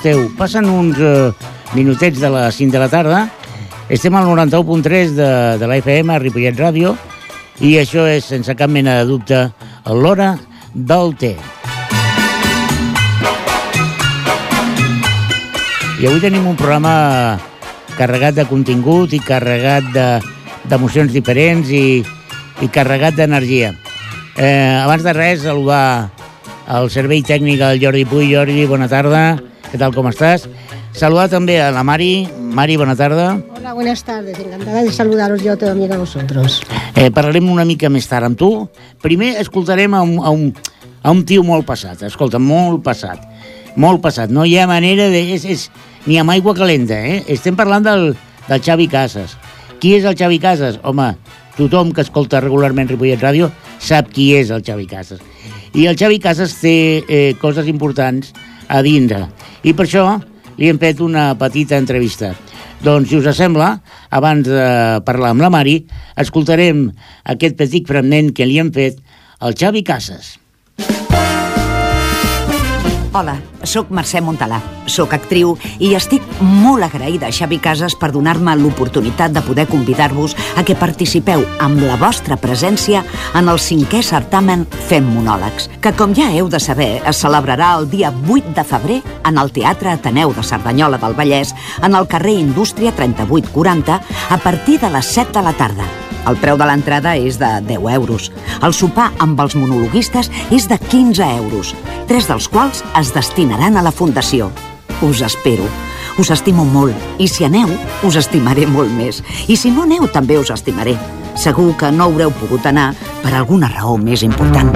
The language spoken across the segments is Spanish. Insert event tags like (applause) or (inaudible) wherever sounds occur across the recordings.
esteu? Passen uns eh, minutets de les 5 de la tarda. Estem al 91.3 de, de la FM, a Ripollet Ràdio, i això és, sense cap mena de dubte, l'hora del té. I avui tenim un programa carregat de contingut i carregat de- d'emocions diferents i, i carregat d'energia. Eh, abans de res, saludar el servei tècnic del Jordi Puy. Jordi, bona tarda. Què tal, com estàs? Saludar també a la Mari. Mari, bona tarda. Hola, buenas tardes. Encantada de saludaros yo también a vosotros. Eh, parlarem una mica més tard amb tu. Primer escoltarem a un, a un, a un tio molt passat. Escolta, molt passat. Molt passat. No hi ha manera de... És, és, ni amb aigua calenta, eh? Estem parlant del, del Xavi Casas. Qui és el Xavi Casas? Home, tothom que escolta regularment Ripollet Ràdio sap qui és el Xavi Casas. I el Xavi Casas té eh, coses importants a dintre. I per això li hem fet una petita entrevista. Doncs, si us sembla, abans de parlar amb la Mari, escoltarem aquest petit fragment que li hem fet al Xavi Casas. Hola, sóc Mercè Montalà, sóc actriu i estic molt agraïda a Xavi Casas per donar-me l'oportunitat de poder convidar-vos a que participeu amb la vostra presència en el cinquè certamen Fem Monòlegs, que com ja heu de saber es celebrarà el dia 8 de febrer en el Teatre Ateneu de Cerdanyola del Vallès en el carrer Indústria 3840 a partir de les 7 de la tarda. El preu de l'entrada és de 10 euros. El sopar amb els monologuistes és de 15 euros, tres dels quals es destinaran a la Fundació. Us espero. Us estimo molt, i si aneu, us estimaré molt més. I si no aneu, també us estimaré. Segur que no haureu pogut anar per alguna raó més important.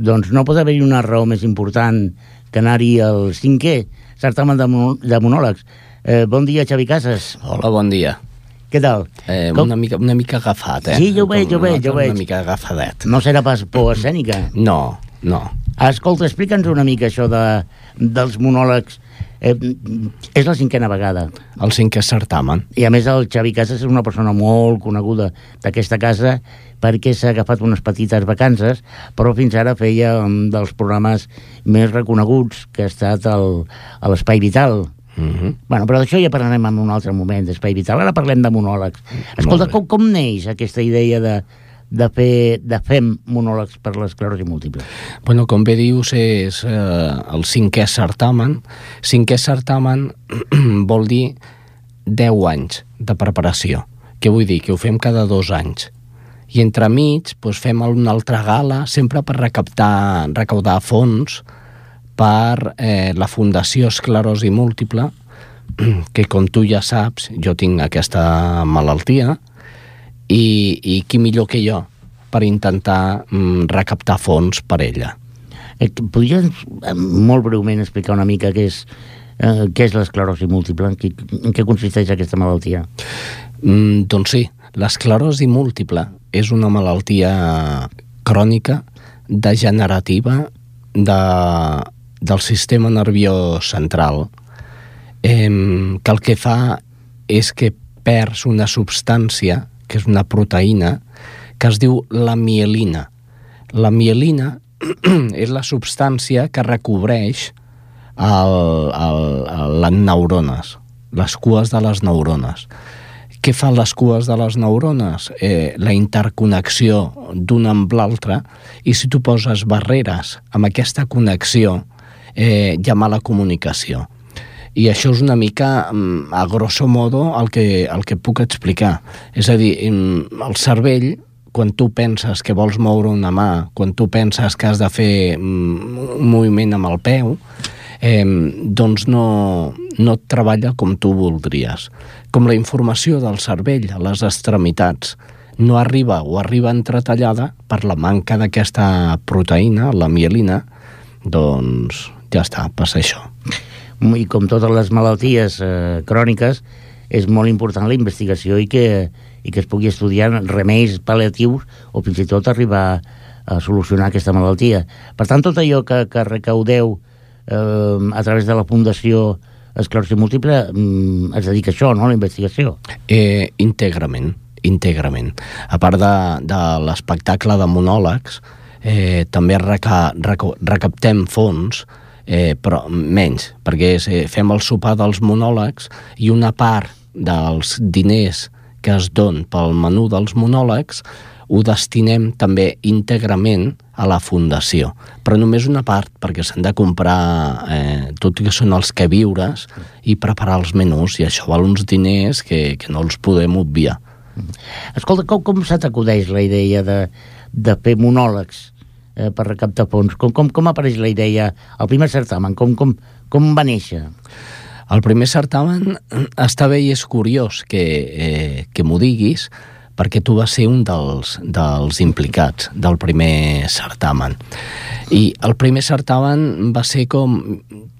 Doncs no pot haver-hi una raó més important que anar-hi al cinquè certamen de, mono- de monòlegs. Eh, bon dia, Xavi Casas. Hola, bon dia. Què tal? Eh, Com- una, mica, una mica agafat, eh? Sí, jo ho veig, jo ho veig, jo ho veig. Una mica agafadet. No serà pas por (clears throat) escènica? No, no. Escolta, explica'ns una mica això de, dels monòlegs. Eh, és la cinquena vegada. El cinquè certamen. I a més el Xavi Casas és una persona molt coneguda d'aquesta casa perquè s'ha agafat unes petites vacances, però fins ara feia un dels programes més reconeguts que ha estat el, a l'Espai Vital. Mm -hmm. Bueno, però d'això ja parlarem en un altre moment, d'Espai Vital. Ara parlem de monòlegs. Escolta, com, com neix aquesta idea de, de fer de fem monòlegs per l'esclerosi múltiple? Bueno, com bé dius, és eh, el cinquè certamen. Cinquè certamen (clears throat) vol dir 10 anys de preparació. Què vull dir? Que ho fem cada dos anys. I entremig doncs, fem una altra gala, sempre per recaptar, recaudar fons per eh, la Fundació Esclerosi Múltiple, (clears throat) que com tu ja saps, jo tinc aquesta malaltia, i, i qui millor que jo per intentar mm, recaptar fons per ella. Podries eh, molt breument explicar una mica què és, eh, què és l'esclerosi múltiple? En què, en què consisteix aquesta malaltia? Mm, doncs sí, l'esclerosi múltiple és una malaltia crònica degenerativa de, del sistema nerviós central eh, que el que fa és que perds una substància, que és una proteïna, que es diu la mielina. La mielina (clears throat) és la substància que recobreix el, el, el, les neurones, les cues de les neurones. Què fan les cues de les neurones? Eh, la interconnexió d'una amb l'altra i si tu poses barreres amb aquesta connexió eh, hi ha mala comunicació. I això és una mica, mm, a grosso modo, el que, el que puc explicar. És a dir, mm, el cervell, quan tu penses que vols moure una mà, quan tu penses que has de fer mm, un moviment amb el peu, eh, doncs no, no treballa com tu voldries. Com la informació del cervell a les extremitats no arriba o arriba entretallada per la manca d'aquesta proteïna, la mielina, doncs ja està, passa això. I com totes les malalties eh, cròniques, és molt important la investigació i que, i que es pugui estudiar remeis pal·liatius o fins i tot arribar a solucionar aquesta malaltia. Per tant, tot allò que, que recaudeu eh, a través de la Fundació Esclerosi Múltiple mm, es dedica a això, no?, a la investigació. Eh, íntegrament, íntegrament. A part de, de l'espectacle de monòlegs, eh, també reca, reca, recaptem fons, eh, però menys, perquè és, eh, fem el sopar dels monòlegs i una part dels diners que es don pel menú dels monòlegs ho destinem també íntegrament a la fundació, però només una part, perquè s'han de comprar eh, tot i que són els que viures i preparar els menús, i això val uns diners que, que no els podem obviar. Escolta, com, com se t'acudeix la idea de, de fer monòlegs eh, per recaptar fons? Com, com, com apareix la idea, el primer certamen, com, com, com va néixer? El primer certamen (clears throat) està bé i és curiós que, eh, que m'ho diguis, perquè tu vas ser un dels, dels implicats del primer certamen. I el primer certamen va ser com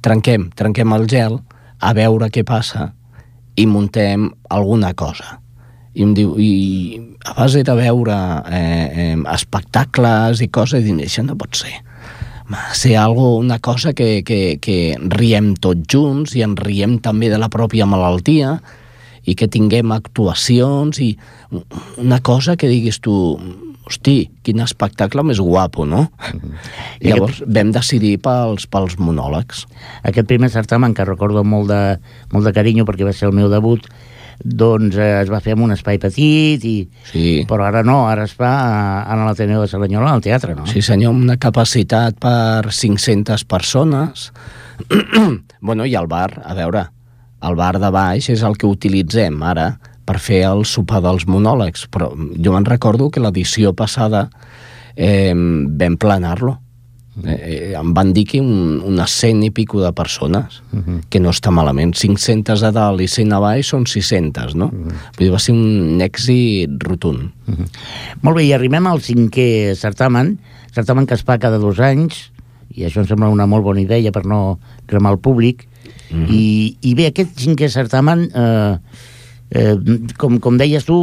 trenquem, trenquem el gel, a veure què passa i muntem alguna cosa. I em diu, i a base de veure eh, eh, espectacles i coses, i això no pot ser ser algo, una cosa que, que, que riem tots junts i en riem també de la pròpia malaltia i que tinguem actuacions i una cosa que diguis tu hosti, quin espectacle més guapo, no? Mm -hmm. I Llavors aquest... vam decidir pels, pels monòlegs. Aquest primer certamen, que recordo molt de, molt de carinyo perquè va ser el meu debut, doncs eh, es va fer en un espai petit, i, sí. però ara no, ara es fa a, a l'Ateneu de Salanyola, al teatre, no? Sí, senyor, una capacitat per 500 persones. (clears throat) bueno, i al bar, a veure, el bar de baix és el que utilitzem ara per fer el sopar dels monòlegs, però jo me'n recordo que l'edició passada eh, vam planar-lo. Eh, eh, em van dir que un, unes 100 i pico de persones, uh -huh. que no està malament. 500 a dalt i 100 a baix són 600, no? Uh -huh. Vull dir, va ser un èxit rotund. Uh -huh. Molt bé, i arribem al cinquè certamen, certamen que es fa cada dos anys, i això em sembla una molt bona idea per no cremar el públic, Mm -hmm. I, I bé, aquest cinquè certamen, eh, eh, com, com deies tu,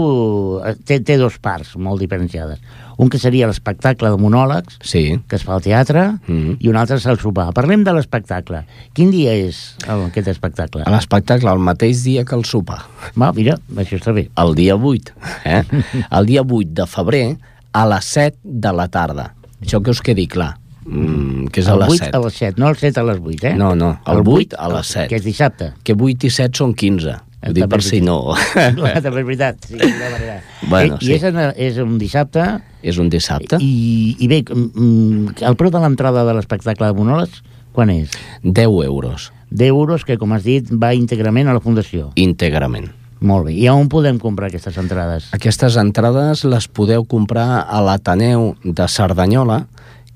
eh, té, té dos parts molt diferenciades. Un que seria l'espectacle de monòlegs, sí. que es fa al teatre, mm -hmm. i un altre és el sopar. Parlem de l'espectacle. Quin dia és el, aquest espectacle? L'espectacle, el mateix dia que el sopar. Va, mira, això està bé. El dia 8, eh? (laughs) el dia 8 de febrer, a les 7 de la tarda. Això que us quedi clar mm, que és el a les 8 7. a les 7, no el 7 a les 8, eh? No, no, el, el 8 a les 7. Que és dissabte. Que 8 i 7 són 15. Ho dic per si (laughs) no... També és veritat, sí, de manera. Bueno, I, sí. I és, en, és un dissabte... És un dissabte. I, i bé, mm, el preu de l'entrada de l'espectacle de monòlegs, quan és? 10 euros. 10 euros que, com has dit, va íntegrament a la Fundació. Íntegrament. Molt bé. I on podem comprar aquestes entrades? Aquestes entrades les podeu comprar a l'Ateneu de Cerdanyola,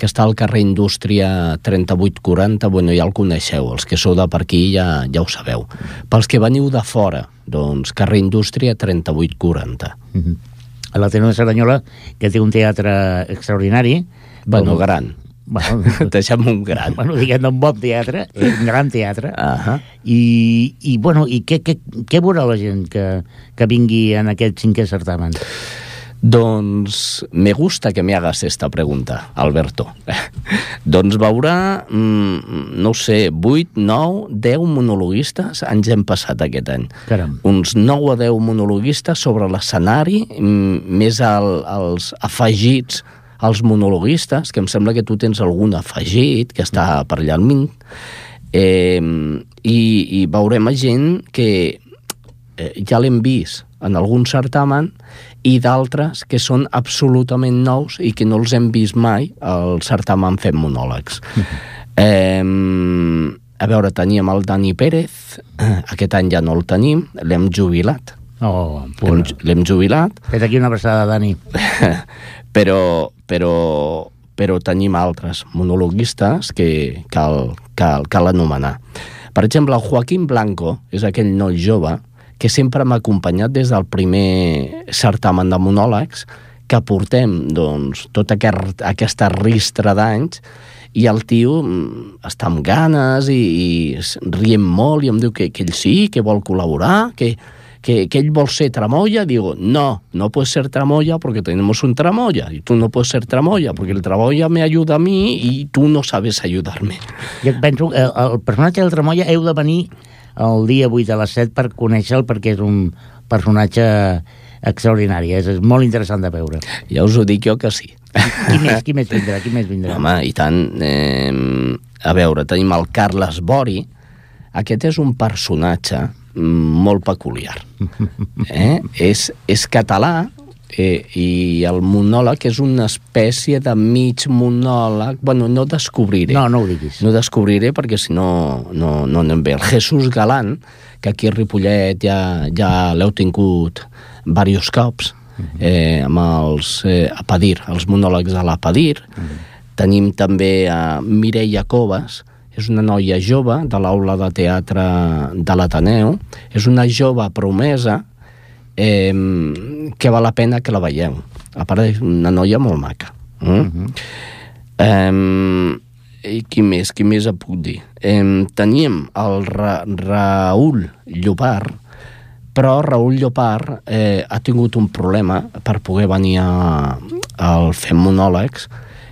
que està al carrer Indústria 3840, bueno, ja el coneixeu, els que sou de per aquí ja, ja ho sabeu. Pels que veniu de fora, doncs carrer Indústria 3840. Mm -hmm. A l'Ateneu de Cerdanyola, que té un teatre extraordinari. Bueno, com... gran. Bueno, (laughs) Deixem un gran. Bueno, diguem un bon teatre, un gran teatre. Uh -huh. I, i, bueno, i què, què, què veurà la gent que, que vingui en aquest cinquè certamen? Doncs me gusta que me hagas esta pregunta, Alberto. (laughs) doncs veurà, mm, no ho sé, 8, 9, 10 monologuistes ens hem passat aquest any. Caram. Uns 9 o 10 monologuistes sobre l'escenari, mm, més el, els afegits als monologuistes, que em sembla que tu tens algun afegit que està per allà al mig, eh, i, i veurem a gent que eh, ja l'hem vist en algun certamen i d'altres que són absolutament nous i que no els hem vist mai al certamen fent monòlegs. Uh -huh. eh, a veure, teníem el Dani Pérez, aquest any ja no el tenim, l'hem jubilat. Oh, l'hem jubilat. Fet aquí una abraçada, Dani. (laughs) però, però, però tenim altres monologuistes que cal, cal, cal anomenar. Per exemple, el Joaquín Blanco és aquell noi jove que sempre m'ha acompanyat des del primer certamen de monòlegs que portem doncs, tota aquest, aquesta ristra d'anys i el tio mm, està amb ganes i, i riem molt i em diu que, que ell sí, que vol col·laborar, que, que, que ell vol ser tramoya. Digo, no, no puedes ser tramoya porque tenemos un tramoya y tú no puedes ser tramoya porque el tramoya me a mí y tú no sabes ayudarme. Jo penso que el, el personatge del tramoya heu de venir el dia 8 a les 7 per conèixer-lo perquè és un personatge extraordinari, és, és molt interessant de veure. Ja us ho dic jo que sí. Qui més, qui més vindrà? Qui més vindrà? Home, i tant. Eh, a veure, tenim el Carles Bori. Aquest és un personatge molt peculiar. (laughs) Eh? és, és català eh, i el monòleg és una espècie de mig monòleg. Bueno, no descobriré. No, no ho diguis. No descobriré perquè si no, no, no anem bé. El Jesús Galán, que aquí a Ripollet ja, ja l'heu tingut diversos cops, eh, amb els eh, Apadir, els monòlegs de l'Apadir. Tenim també a Mireia Coves, és una noia jove de l'aula de teatre de l'Ateneu, és una jove promesa eh, que val la pena que la veieu. A part, és una noia molt maca. Mm? eh, i qui més, qui més et puc dir? Eh, teníem el Ra Raül Llopart, però Raül Llopart eh, ha tingut un problema per poder venir a, al Fem Monòlegs,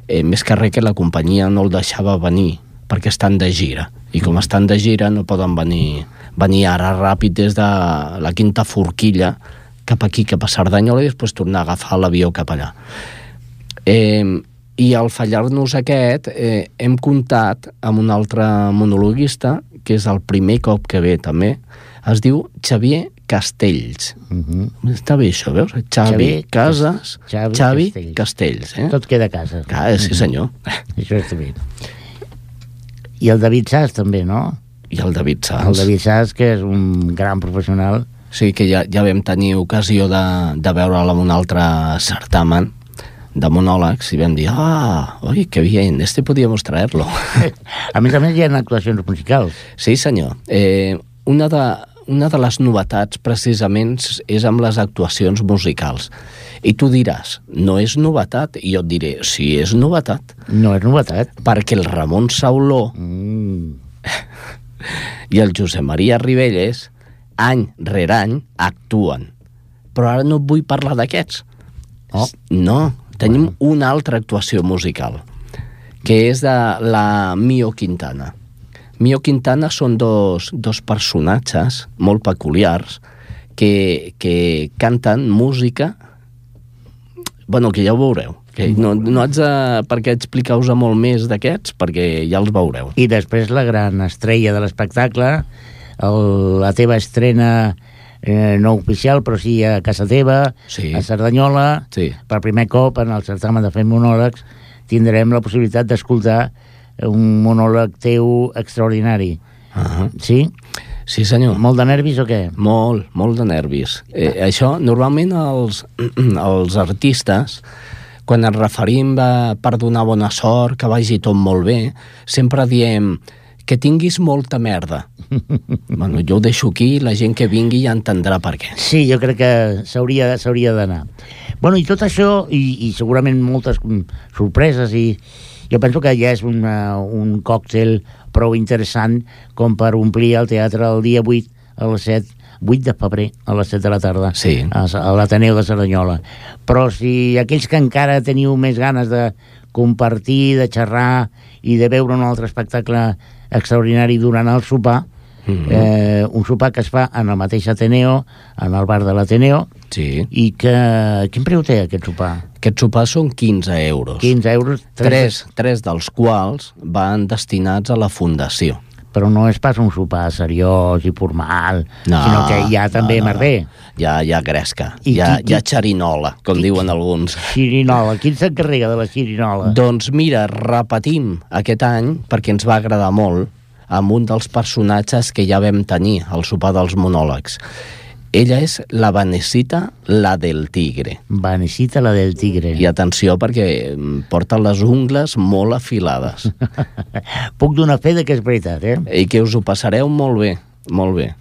eh, més que res que la companyia no el deixava venir perquè estan de gira. I com estan de gira no poden venir, venir ara ràpid des de la quinta forquilla cap aquí, cap a Cerdanyola, i després tornar a agafar l'avió cap allà. Eh, I al fallar-nos aquest, eh, hem comptat amb un altre monologuista, que és el primer cop que ve també, es diu Xavier Castells. Uh -huh. Està bé això, veus? Xavi, Xavi Casas, Xavi Xavi, Castells. Castells. eh? Tot queda a casa. Clar, sí senyor. (laughs) Això està bé. I el David Sass també, no? I el David El Sanz. David Sass, que és un gran professional. Sí, que ja, ja vam tenir ocasió de, de veure'l en un altre certamen de monòlegs i vam dir, ah, oi, que bien, este podíamos traerlo. (laughs) A més a més, hi ha actuacions musicals. Sí, senyor. Eh, una, de, una de les novetats, precisament, és amb les actuacions musicals. I tu diràs, no és novetat? I jo et diré, sí, és novetat. No és novetat. Perquè el Ramon Sauló Mm. (laughs) i el Josep Maria Ribelles, any rere any, actuen. Però ara no et vull parlar d'aquests. Oh. No, tenim una altra actuació musical, que és de la Mio Quintana. Mio Quintana són dos, dos personatges molt peculiars que, que canten música bueno, que ja ho veureu. Que no, no haig de, perquè explicar-vos molt més d'aquests, perquè ja els veureu. I després la gran estrella de l'espectacle, la teva estrena eh, no oficial, però sí a casa teva, Sí. a Cerdanyola, Sí. per primer cop en el certamen de Fem Monòlegs, tindrem la possibilitat d'escoltar un monòleg teu extraordinari. Uh -huh. Sí? Sí, senyor. Molt de nervis o què? Molt, molt de nervis. Eh, això, normalment els, (clears throat) els artistes, quan ens referim a, per donar bona sort, que vagi tot molt bé, sempre diem que tinguis molta merda. (laughs) bueno, jo ho deixo aquí, la gent que vingui ja entendrà per què. Sí, jo crec que s'hauria s'hauria d'anar. Bueno, i tot això, i, i segurament moltes sorpreses, i jo penso que ja és una, un còctel prou interessant com per omplir el teatre el dia 8 a les 7 8 de febrer a les 7 de la tarda Sí. a, a l'Ateneu de Cerdanyola. Però si aquells que encara teniu més ganes de compartir, de xerrar i de veure un altre espectacle extraordinari durant el sopar, Mhm. eh, un sopar que es fa en el mateix Ateneo, en el bar de l'Ateneo, Sí. i que... Quin preu té aquest sopar? Aquests sopars són 15 euros. 15 euros? Tres, tres dels quals van destinats a la fundació. Però no és pas un sopar seriós i formal, No, sinó que hi ha també no, no. merder. Ja, ja gresca, I ja, qui- qui- ja xerinola, com diuen alguns. Xirinola. Qui s'encarrega de la xirinola? Doncs mira, repetim aquest any, perquè ens va agradar molt, amb un dels personatges que ja vam tenir al sopar dels monòlegs. Ella és la Vanesita, la del tigre. Vanesita, la del tigre. I atenció perquè mm, porta les ungles molt afilades. (laughs) Puc donar fe de que és veritat, eh? I que us ho passareu molt bé, molt bé.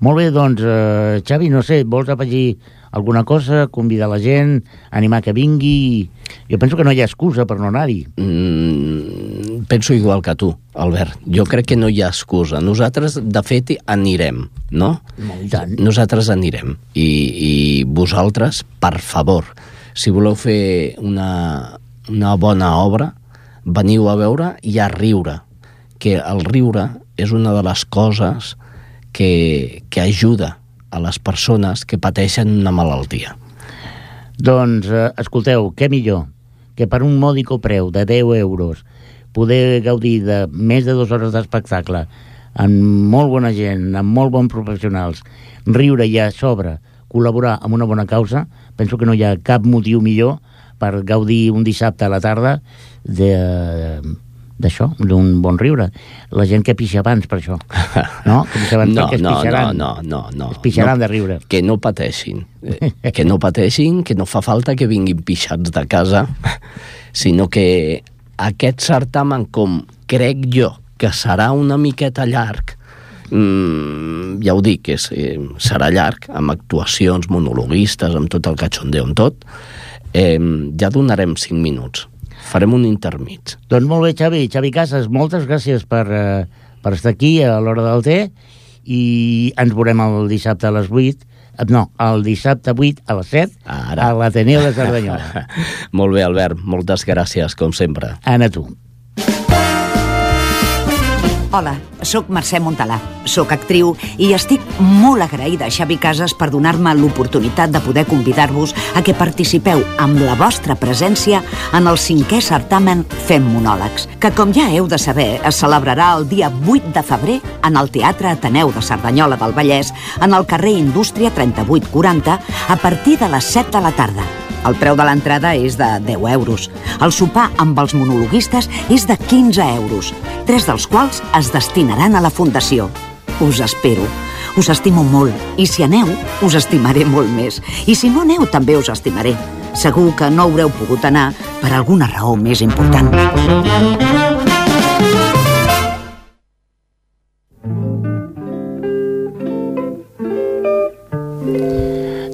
Molt bé, doncs, eh, Xavi, no sé, vols afegir alguna cosa, convidar la gent, animar que vingui... Jo penso que no hi ha excusa per no anar-hi. Mm, penso igual que tu, Albert. Jo crec que no hi ha excusa. Nosaltres, de fet, anirem, no? I tant. Nosaltres anirem. I, I vosaltres, per favor, si voleu fer una, una bona obra, veniu a veure i a riure. Que el riure és una de les coses que, que ajuda a les persones que pateixen una malaltia. Doncs, eh, escolteu, què millor que per un mòdico preu de 10 euros poder gaudir de més de dues hores d'espectacle amb molt bona gent, amb molt bons professionals, riure i a sobre col·laborar amb una bona causa, penso que no hi ha cap motiu millor per gaudir un dissabte a la tarda de, d'això, d'un bon riure. La gent que pixa abans per això. No? (laughs) Que pixa abans No, perquè es no, no, pixaran. no, no, no. Es pixaran no. de riure. Que no pateixin. Eh, Que no pateixin, que no fa falta que vinguin pixats de casa, sinó que aquest certamen, com crec jo que serà una miqueta llarg, mm, ja ho dic, és, eh, serà llarg, amb actuacions monologuistes, amb tot el cachondeo, amb tot, eh, ja donarem 5 minuts. Farem un intermig. Doncs molt bé, Xavi. Xavi Casas, moltes gràcies per, eh, per estar aquí a l'hora del té i ens veurem el dissabte a les 8 eh, no, el dissabte 8 a les 7 Ara. a l'Ateneu de Cerdanyola. (laughs) Molt bé, Albert, moltes gràcies, com sempre. Anna, tu. Hola, sóc Mercè Montalà, sóc actriu i estic molt agraïda a Xavi Casas per donar-me l'oportunitat de poder convidar-vos a que participeu amb la vostra presència en el cinquè certamen Fem Monòlegs, que com ja heu de saber es celebrarà el dia 8 de febrer en el Teatre Ateneu de Cerdanyola del Vallès en el carrer Indústria 3840 a partir de les 7 de la tarda. El preu de l'entrada és de 10 euros. El sopar amb els monologuistes és de 15 euros, tres dels quals es destinaran a la Fundació. Us espero. Us estimo molt, i si aneu, us estimaré molt més. I si no aneu, també us estimaré. Segur que no haureu pogut anar per alguna raó més important.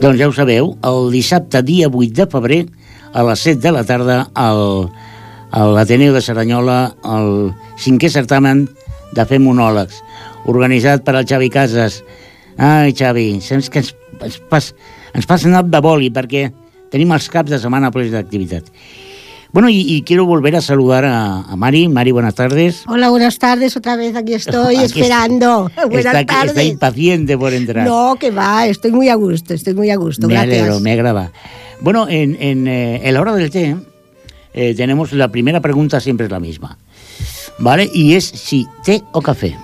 Doncs ja ho sabeu, el dissabte, dia 8 de febrer, a les 7 de la tarda, al, a l'Ateneu de Cerdanyola, el cinquè certamen de fer monòlegs, organitzat per al Xavi Casas. Ai, Xavi, saps que ens, ens, pas, ens passa anat de boli perquè tenim els caps de setmana plens d'activitat. Bueno, y, y quiero volver a saludar a, a Mari. Mari, buenas tardes. Hola, buenas tardes, otra vez aquí estoy (laughs) Aquí esperando. (laughs) buenas está, tardes. está impaciente por entrar. No, que va, estoy muy a gusto, estoy muy a gusto, Me gracias. alegro, me agrada. Bueno, en, en, eh, en la hora del té eh, tenemos la primera pregunta, siempre es la misma. ¿Vale? Y es si té o café.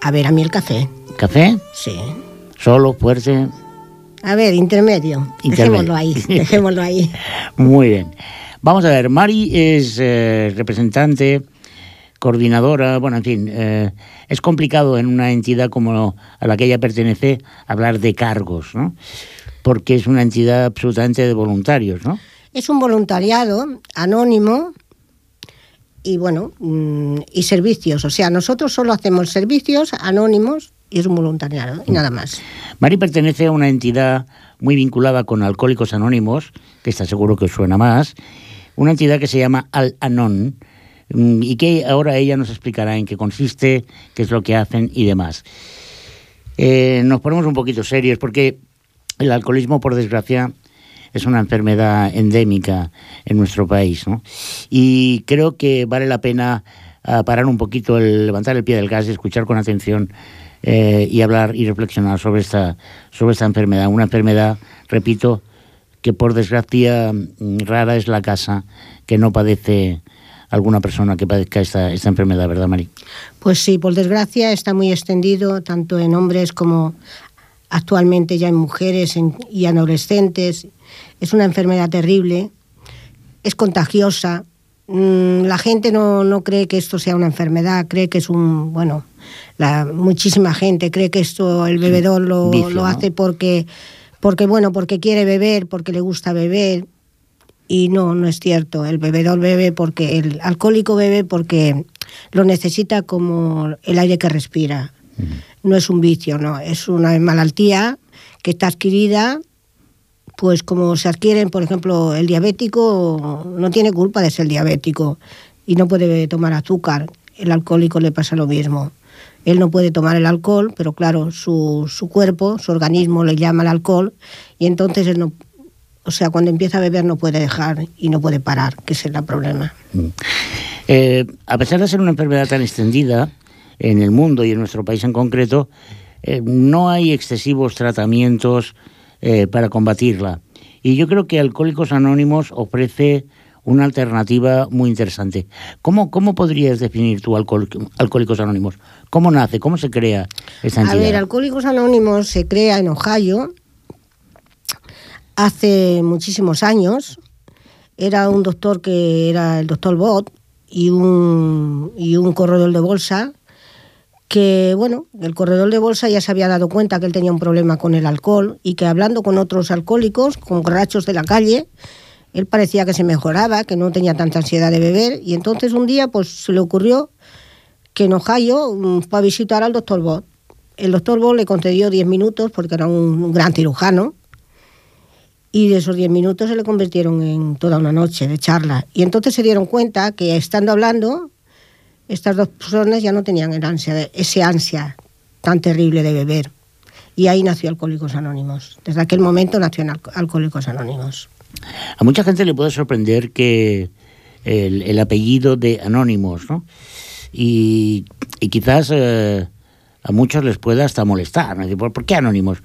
A ver, a mí el café, ¿Café? sí. Solo, fuerte. A ver, intermedio. Intermedio. Dejémoslo ahí, (laughs) dejémoslo ahí. Muy bien. Vamos a ver, Mari es eh, representante, coordinadora, bueno, en fin, eh, es complicado en una entidad como a la que ella pertenece hablar de cargos, ¿no? Porque es una entidad absolutamente de voluntarios, ¿no? Es un voluntariado anónimo y bueno, mm, y servicios. O sea, nosotros solo hacemos servicios anónimos y es un voluntariado y nada más. Mari pertenece a una entidad muy vinculada con Alcohólicos Anónimos, que está seguro que os suena más, una entidad que se llama Al-Anon, mm, y que ahora ella nos explicará en qué consiste, qué es lo que hacen y demás. Eh, nos ponemos un poquito serios porque el alcoholismo, por desgracia, es una enfermedad endémica en nuestro país, ¿no? Y creo que vale la pena ah, parar un poquito, el, levantar el pie del gas, escuchar con atención eh, y hablar y reflexionar sobre esta, sobre esta enfermedad. Una enfermedad, repito, que por desgracia mm, rara es la casa que no padece alguna persona que padezca esta, esta enfermedad, ¿verdad, Mari? Pues sí, por desgracia está muy extendido tanto en hombres como actualmente ya en mujeres en- y adolescentes. Es una enfermedad terrible, es contagiosa. Mm, La gente no, no cree que esto sea una enfermedad, cree que es un, bueno, la, muchísima gente cree que esto el bebedor lo, Vicio, lo ¿no? hace porque, porque, bueno, porque quiere beber, porque le gusta beber. Y no, no es cierto. El bebedor bebe porque, el alcohólico bebe porque lo necesita como el aire que respira. No es un vicio, no. Es una malaltía que está adquirida, pues como se adquieren, por ejemplo, el diabético no tiene culpa de ser diabético y no puede tomar azúcar. El alcohólico le pasa lo mismo. Él no puede tomar el alcohol, pero claro, su, su cuerpo, su organismo le llama al alcohol y entonces él no, o sea, cuando empieza a beber no puede dejar y no puede parar, que ese es el problema. Eh, a pesar de ser una enfermedad tan extendida en el mundo y en nuestro país en concreto, eh, no hay excesivos tratamientos eh, para combatirla. Y yo creo que Alcohólicos Anónimos ofrece una alternativa muy interesante. ¿Cómo, cómo podrías definir tú Alcohólicos Anónimos? ¿Cómo nace? ¿Cómo se crea esta entidad? A ver, Alcohólicos Anónimos se crea en Ohio hace muchísimos años. Era un doctor que era el doctor Bott y un, y un corredor de bolsa que, bueno, el corredor de bolsa ya se había dado cuenta que él tenía un problema con el alcohol y que hablando con otros alcohólicos, con borrachos de la calle, él parecía que se mejoraba, que no tenía tanta ansiedad de beber y entonces un día pues se le ocurrió que en Ohio mm, fue a visitar al doctor Bott. El doctor Bott le concedió 10 minutos porque era un gran cirujano y de esos 10 minutos se le convirtieron en toda una noche de charla. Y entonces se dieron cuenta que estando hablando, estas dos personas ya no tenían el ansia, ese ansia tan terrible de beber. Y ahí nació Alcohólicos Anónimos. Desde aquel momento nació Alcohólicos Anónimos. A mucha gente le puede sorprender que el, apellido de Anónimos, ¿no? Y, quizás eh, a muchos les pueda hasta molestar. ¿no? ¿Por qué Anónimos?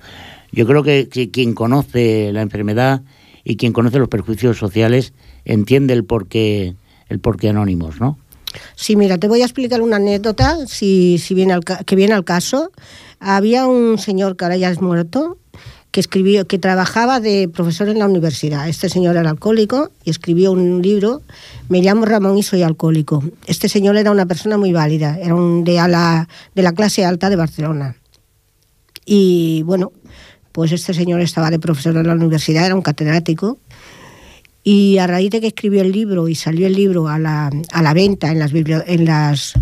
Yo creo que, quien conoce la enfermedad y quien conoce los perjuicios sociales entiende el porqué, el porqué Anónimos, ¿no? Sí, mira, te voy a explicar una anécdota, si, si que viene al caso. Había un señor que ahora ya es muerto, que escribió, que trabajaba de profesor en la universidad. Este señor era alcohólico y escribió un libro, Me llamo Ramón y soy alcohólico. Este señor era una persona muy válida, era un de, la, de la clase alta de Barcelona. Y bueno, pues este señor estaba de profesor en la universidad, era un catedrático, y a raíz de que escribió el libro y salió el libro a la, a la venta en las, en las,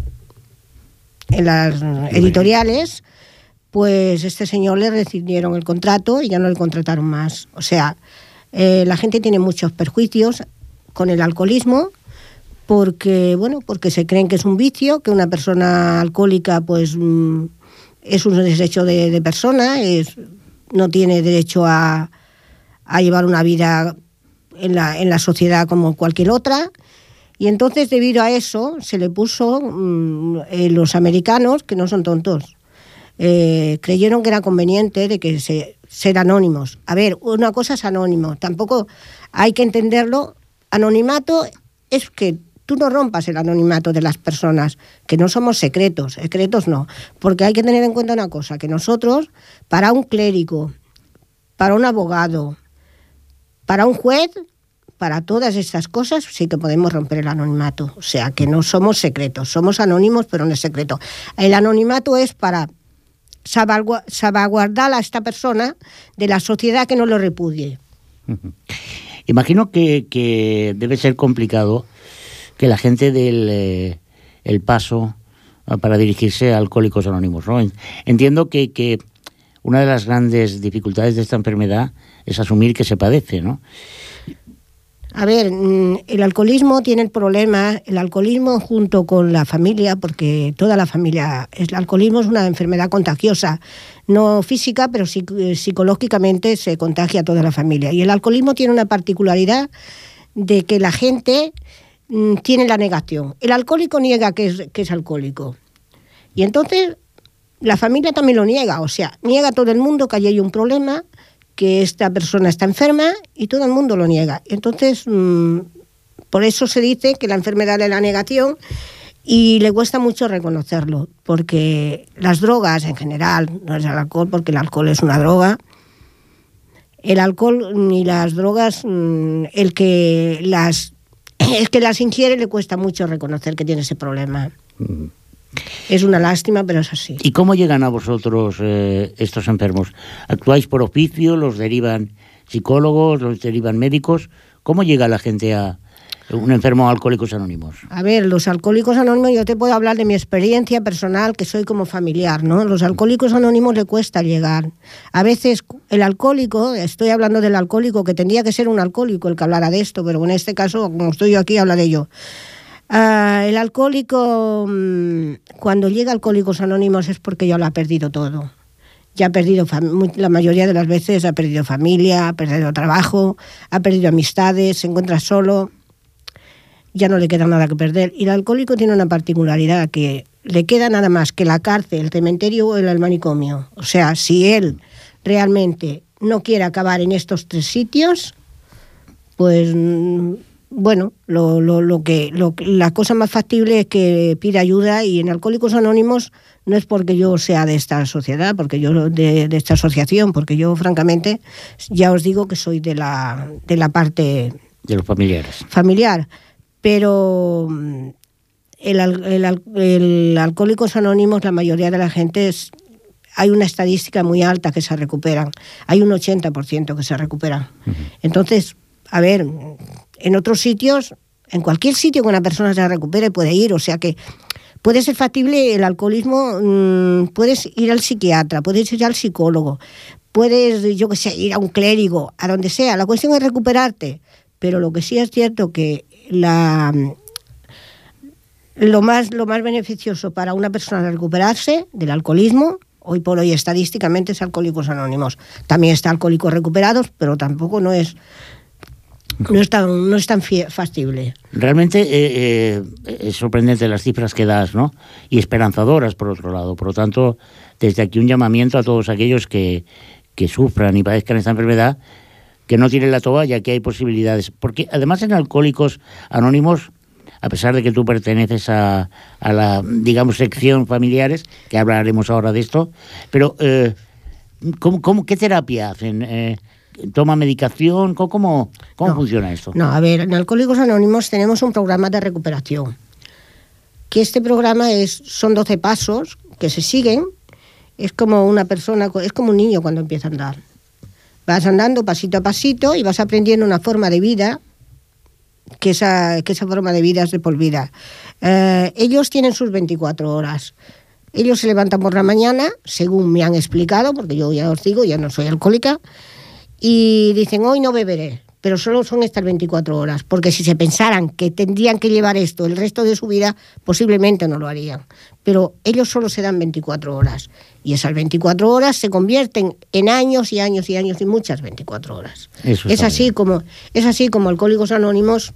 en las editoriales, pues este señor le recibieron el contrato y ya no le contrataron más. O sea, eh, la gente tiene muchos perjuicios con el alcoholismo porque, bueno, porque se creen que es un vicio, que una persona alcohólica pues mm, es un desecho de, persona, es, no tiene derecho a, a llevar una vida en la, en la, sociedad como cualquier otra. Y entonces, debido a eso, se le puso mm, eh, los americanos, que no son tontos, eh, creyeron que era conveniente de que se, ser anónimos. A ver, una cosa es anónimo, tampoco hay que entenderlo. Anonimato es que tú no rompas el anonimato de las personas, que no somos secretos, secretos no, porque hay que tener en cuenta una cosa, que nosotros, para un clérigo, para un abogado, para un juez, para todas estas cosas sí que podemos romper el anonimato, o sea, que no somos secretos, somos anónimos pero no es secreto. El anonimato es para salvaguardar a esta persona de la sociedad que no lo repudie. Imagino que, debe ser complicado que la gente del eh, el paso ah, para dirigirse a Alcohólicos Anónimos. ¿no? Entiendo que, que una de las grandes dificultades de esta enfermedad es asumir que se padece, ¿no? A ver, mm, el alcoholismo tiene el problema, el alcoholismo junto con la familia, porque toda la familia, el alcoholismo es una enfermedad contagiosa, no física, pero eh, psicológicamente se contagia a toda la familia. Y el alcoholismo tiene una particularidad de que la gente mm, tiene la negación. El alcohólico niega que es, que es alcohólico. Y entonces la familia también lo niega, o sea, niega a todo el mundo que hay un problema que esta persona está enferma y todo el mundo lo niega. Entonces, mm, por eso se dice que la enfermedad es la negación y le cuesta mucho reconocerlo, porque las drogas en general, no es el alcohol, porque el alcohol es una droga, el alcohol ni las drogas, mm, el que las, (laughs) el que las ingiere le cuesta mucho reconocer que tiene ese problema. Es una lástima, pero es así. ¿Y cómo llegan a vosotros eh, estos enfermos? ¿Actuáis por oficio? ¿Los derivan psicólogos? ¿Los derivan médicos? ¿Cómo llega la gente a un enfermo alcohólicos anónimos? A ver, los alcohólicos anónimos, yo te puedo hablar de mi experiencia personal, que soy como familiar, ¿no? Los alcohólicos anónimos le cuesta llegar. A veces el alcohólico, estoy hablando del alcohólico, que tendría que ser un alcohólico el que hablara de esto, pero en este caso, como estoy yo aquí, habla de ello. Ah, el alcohólico, mm, cuando llega a Alcohólicos Anónimos es porque ya lo ha perdido todo. Ya ha perdido, la mayoría de las veces ha perdido familia, ha perdido trabajo, ha perdido amistades, se encuentra solo, ya no le queda nada que perder. Y el alcohólico tiene una particularidad que le queda nada más que la cárcel, el cementerio o el manicomio. O sea, si él realmente no quiere acabar en estos tres sitios, pues mm, bueno, lo, lo, lo que lo, la cosa más factible es que pida ayuda y en Alcohólicos Anónimos no es porque yo sea de esta sociedad, porque yo de, de, esta asociación, porque yo francamente ya os digo que soy de la, de la parte de los familiares. Familiar, pero mm, el, el, el Alcohólicos Anónimos, la mayoría de la gente es, hay una estadística muy alta que se recuperan, hay un 80% que se recuperan. Uh -huh. Entonces, a ver, en otros sitios, en cualquier sitio que una persona se recupere puede ir, o sea que puede ser factible el alcoholismo, mmm, puedes ir al psiquiatra, puedes ir al psicólogo, puedes, yo que sé, ir a un clérigo, a donde sea, la cuestión es recuperarte, pero lo que sí es cierto que la lo más, lo más beneficioso para una persona recuperarse del alcoholismo hoy por hoy estadísticamente es Alcohólicos Anónimos. También está Alcohólicos Recuperados, pero tampoco no es no es tan, no es tan factible. Realmente eh, eh, es sorprendente las cifras que das, ¿no? Y esperanzadoras, por otro lado. Por lo tanto, desde aquí un llamamiento a todos aquellos que, que sufran y padezcan esta enfermedad, que no tienen la toalla, que hay posibilidades. Porque además en Alcohólicos Anónimos, a pesar de que tú perteneces a, a la, digamos, sección familiares, que hablaremos ahora de esto, pero eh, ¿cómo, cómo, ¿qué terapia hacen? Toma medicación? ¿Cómo, cómo no, funciona esto? No, a ver, en Alcohólicos Anónimos tenemos un programa de recuperación. Que este programa es, son 12 pasos que se siguen. Es como una persona, es como un niño cuando empieza a andar. Vas andando pasito a pasito y vas aprendiendo una forma de vida que esa, que esa forma de vida es de por vida. Eh, ellos tienen sus 24 horas. Ellos se levantan por la mañana, según me han explicado, porque yo ya os digo, ya no soy alcohólica, y dicen, hoy no beberé, pero solo son estas 24 horas, porque si se pensaran que tendrían que llevar esto el resto de su vida, posiblemente no lo harían. Pero ellos solo se dan 24 horas, y esas 24 horas se convierten en años y años y años y muchas 24 horas. Eso es así, como, es así como Alcohólicos Anónimos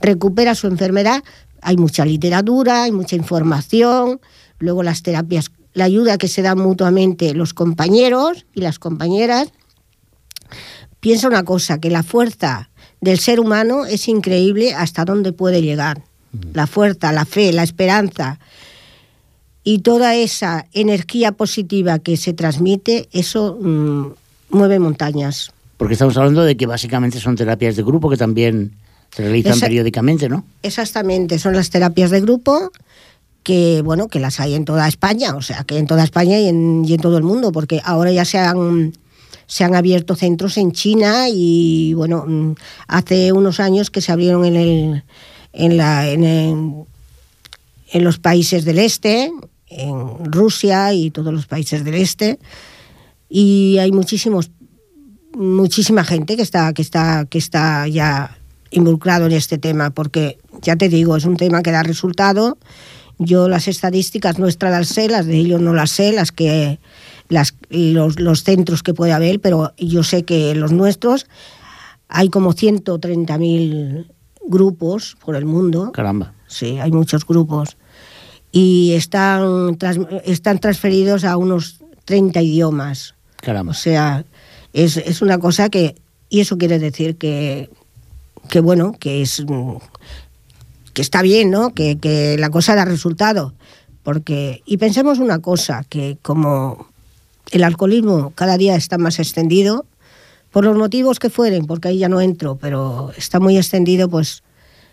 recupera su enfermedad. Hay mucha literatura, hay mucha información, luego las terapias, la ayuda que se dan mutuamente los compañeros y las compañeras piensa una cosa, que la fuerza del ser humano es increíble hasta dónde puede llegar. La fuerza, la fe, la esperanza y toda esa energía positiva que se transmite, eso mmm, mueve montañas. Porque estamos hablando de que básicamente son terapias de grupo que también se realizan Esa, periódicamente, ¿no? Exactamente, son las terapias de grupo que bueno que las hay en toda España, o sea que en toda España y en, y en todo el mundo, porque ahora ya se han se han abierto centros en China y bueno, hace unos años que se abrieron en el en la en, en los países del este, en Rusia y todos los países del este y hay muchísimos muchísima gente que está que está que está ya involucrado en este tema porque ya te digo, es un tema que da resultado. Yo las estadísticas nuestras las sé, las de ellos no las sé, las que las, los, los, centros que puede haber, pero yo sé que los nuestros hay como 130.000 grupos por el mundo. Caramba. Sí, hay muchos grupos. Y están, están transferidos a unos 30 idiomas. Caramba. O sea, es, es una cosa que... Y eso quiere decir que, que bueno, que es... que está bien, ¿no? Que, que la cosa da resultado. Porque, y pensemos una cosa, que como el alcoholismo cada día está más extendido, por los motivos que fueren, porque ahí ya no entro, pero está muy extendido, pues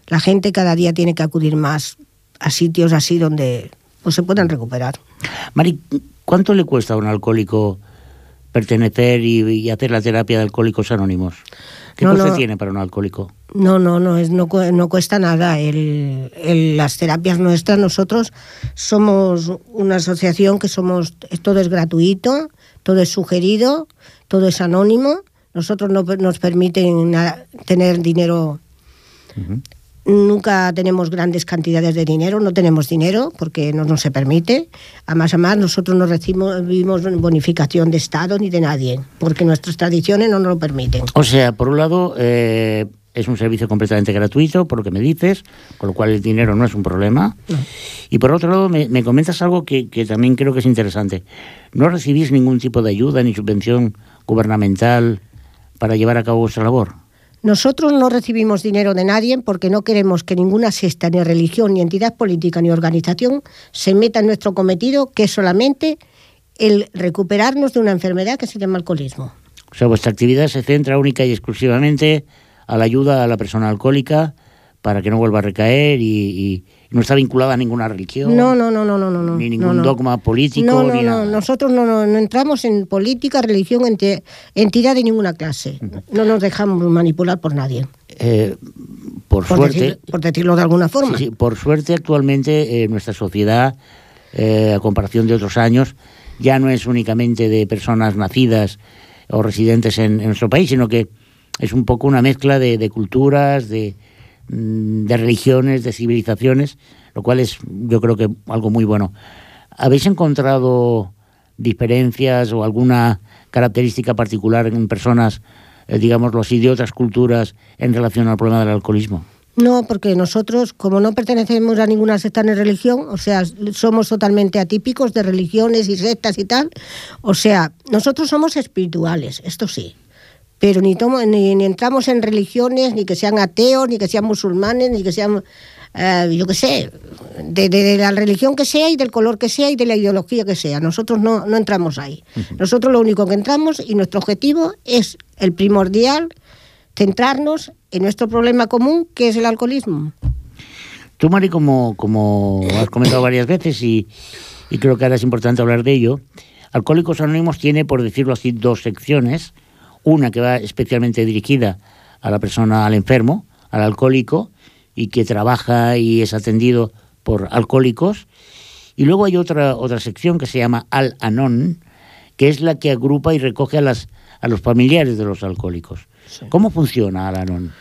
la gente cada día tiene que acudir más a sitios así donde pues, se puedan recuperar. Mari, ¿cuánto le cuesta a un alcohólico pertenecer y, y hacer la terapia de alcohólicos anónimos? ¿Qué no, coste no, tiene para un alcohólico? No, no, no, es, no, no cuesta nada. El, el, las terapias nuestras, nosotros somos una asociación que somos, todo es gratuito, todo es sugerido, todo es anónimo. Nosotros no nos permiten tener dinero. Uh -huh. Nunca tenemos grandes cantidades de dinero, no tenemos dinero porque no nos se permite. Además, además nosotros no recibimos bonificación de Estado ni de nadie, porque nuestras tradiciones no nos lo permiten. O sea, por un lado, eh, es un servicio completamente gratuito, por lo que me dices, con lo cual el dinero no es un problema. No. Y por otro lado, me, me comentas algo que, que, también creo que es interesante. No recibís ningún tipo de ayuda ni subvención gubernamental para llevar a cabo vuestra labor. Nosotros no recibimos dinero de nadie porque no queremos que ninguna secta, ni religión, ni entidad política, ni organización se meta en nuestro cometido, que es solamente el recuperarnos de una enfermedad que se llama alcoholismo. O sea, vuestra actividad se centra única y exclusivamente a la ayuda a la persona alcohólica para que no vuelva a recaer y no está vinculada a ninguna religión. No, no, no, no, no, no. Ni ningún no, no. dogma político. No, no, ni no. nada. Nosotros no, no, entramos en política, religión, ente- entidad de ninguna clase. No nos dejamos manipular por nadie. Eh, por, Por, suerte, decir- por decirlo de alguna forma. Sí, sí, por suerte actualmente eh, nuestra sociedad, eh, a comparación de otros años, ya no es únicamente de personas nacidas o residentes en, en nuestro país, sino que es un poco una mezcla de, de culturas, de, de religiones, de civilizaciones, lo cual es yo creo que algo muy bueno. ¿Habéis encontrado diferencias o alguna característica particular en personas, eh, digamos, los de otras culturas en relación al problema del alcoholismo? No, porque nosotros, como no pertenecemos a ninguna secta ni religión, o sea, somos totalmente atípicos de religiones y sectas y tal, o sea, nosotros somos espirituales, esto sí, pero ni, tomo, ni, ni entramos en religiones, ni que sean ateos, ni que sean musulmanes, ni que sean, eh, yo qué sé, de, de- de la religión que sea y del color que sea y de la ideología que sea. Nosotros no, no entramos ahí. Nosotros lo único que entramos y nuestro objetivo es el primordial, centrarnos en nuestro problema común, que es el alcoholismo. Tú, Mari, como, como has comentado varias veces y, y creo que ahora es importante hablar de ello, Alcohólicos Anónimos tiene, por decirlo así, dos secciones. Una que va especialmente dirigida a la persona, al enfermo, al alcohólico, y que trabaja y es atendido por alcohólicos. Y luego hay otra, otra sección que se llama Al Anon, que es la que agrupa y recoge a, las, a los familiares de los alcohólicos. ¿Cómo funciona Al Anon?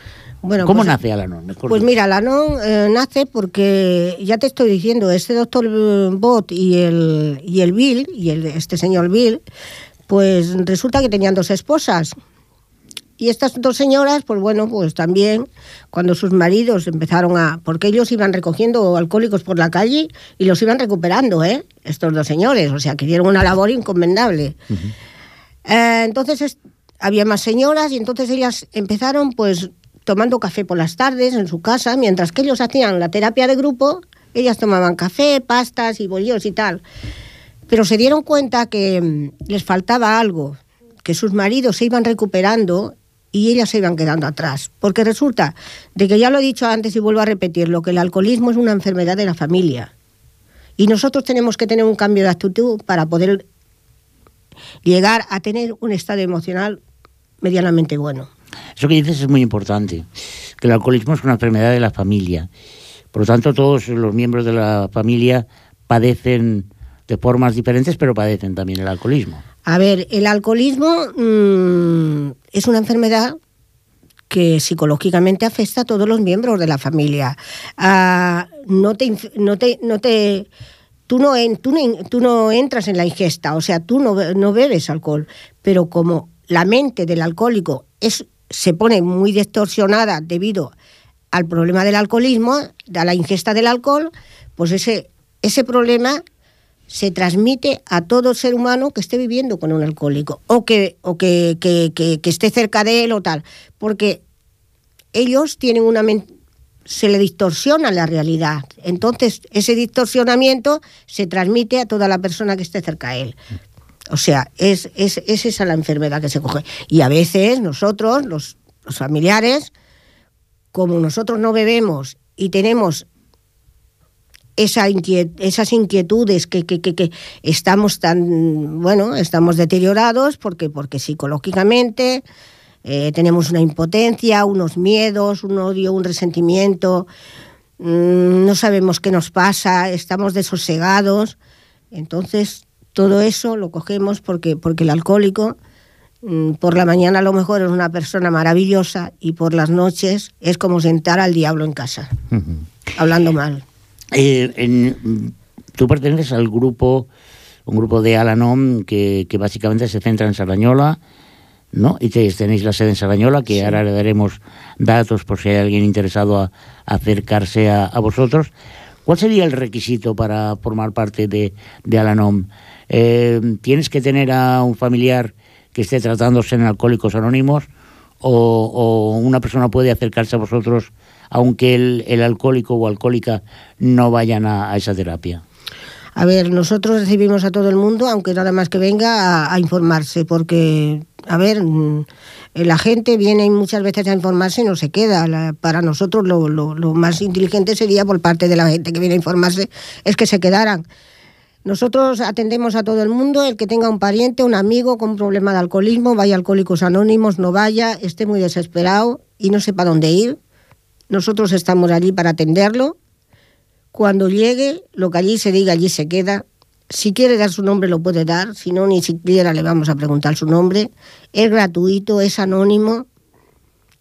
Bueno, ¿Cómo pues- nace Al Anon? Mejor Pues mira, la NON eh, nace porque, ya te estoy diciendo, este doctor eh, Bot y el, y el Bill, y el, este señor Bill, pues resulta que tenían dos esposas. Y estas dos señoras, pues bueno, pues también cuando sus maridos empezaron a... Porque ellos iban recogiendo alcohólicos por la calle y los iban recuperando, ¿eh? Estos dos señores, o sea, que dieron una labor encomendable. Eh, entonces es- había más señoras y entonces ellas empezaron pues tomando café por las tardes en su casa, mientras que ellos hacían la terapia de grupo, ellas tomaban café, pastas y bollos y tal. Pero se dieron cuenta que mm, les faltaba algo, que sus maridos se iban recuperando y ellas se iban quedando atrás. Porque resulta de que ya lo he dicho antes y vuelvo a repetirlo, que el alcoholismo es una enfermedad de la familia. Y nosotros tenemos que tener un cambio de actitud para poder llegar a tener un estado emocional medianamente bueno. Eso que dices es muy importante, que el alcoholismo es una enfermedad de la familia. Por lo tanto, todos los miembros de la familia padecen de formas diferentes, pero padecen también el alcoholismo. A ver, el alcoholismo mm, es una enfermedad que psicológicamente afecta a todos los miembros de la familia. Ah, no te, no te, no te, tú no, tú, no, entras en la ingesta, o sea, tú no, no bebes alcohol, pero como la mente del alcohólico es, se pone muy distorsionada debido al problema del alcoholismo, a la ingesta del alcohol, pues ese, ese problema se transmite a todo ser humano que esté viviendo con un alcohólico o que, o que, que- que- esté cerca de él o tal. Porque ellos tienen una men- se le distorsiona la realidad. Entonces, ese distorsionamiento se transmite a toda la persona que esté cerca de él. O sea, es, es, es esa la enfermedad que se coge. Y a veces nosotros, los, los familiares, como nosotros no bebemos y tenemos esa inquiet- esas inquietudes que, que, que, que estamos tan, bueno, estamos deteriorados porque, porque psicológicamente eh, tenemos una impotencia, unos miedos, un odio, un resentimiento, mm, no sabemos qué nos pasa, estamos desosegados. Entonces, todo eso lo cogemos porque, porque el alcohólico mm, por la mañana a lo mejor es una persona maravillosa y por las noches es como sentar al diablo en casa, hablando mal. Eh, en- tú perteneces al grupo, un grupo de Alanom que, que básicamente se centra en Sarañola, ¿no? Y te- tenéis la sede en Sarañola, que ahora le daremos datos por si hay alguien interesado a, a acercarse a, a vosotros. ¿Cuál sería el requisito para formar parte de, de Alanom? Eh, ¿Tienes que tener a un familiar que esté tratándose en Alcohólicos Anónimos o, una persona puede acercarse a vosotros aunque el, el alcohólico o alcohólica no vayan a, esa terapia? A ver, nosotros recibimos a todo el mundo, aunque nada más que venga a, informarse, porque, a ver, mm, la gente viene muchas veces a informarse y no se queda. para nosotros lo, lo, más inteligente sería por parte de la gente que viene a informarse es que se quedaran. Nosotros atendemos a todo el mundo, el que tenga un pariente, un amigo con un problema de alcoholismo, vaya Alcohólicos Anónimos, no vaya, esté muy desesperado y no sepa dónde ir. Nosotros estamos allí para atenderlo. Cuando llegue, lo que allí se diga, allí se queda. Si quiere dar su nombre, lo puede dar. Si no, ni siquiera le vamos a preguntar su nombre. Es gratuito, es anónimo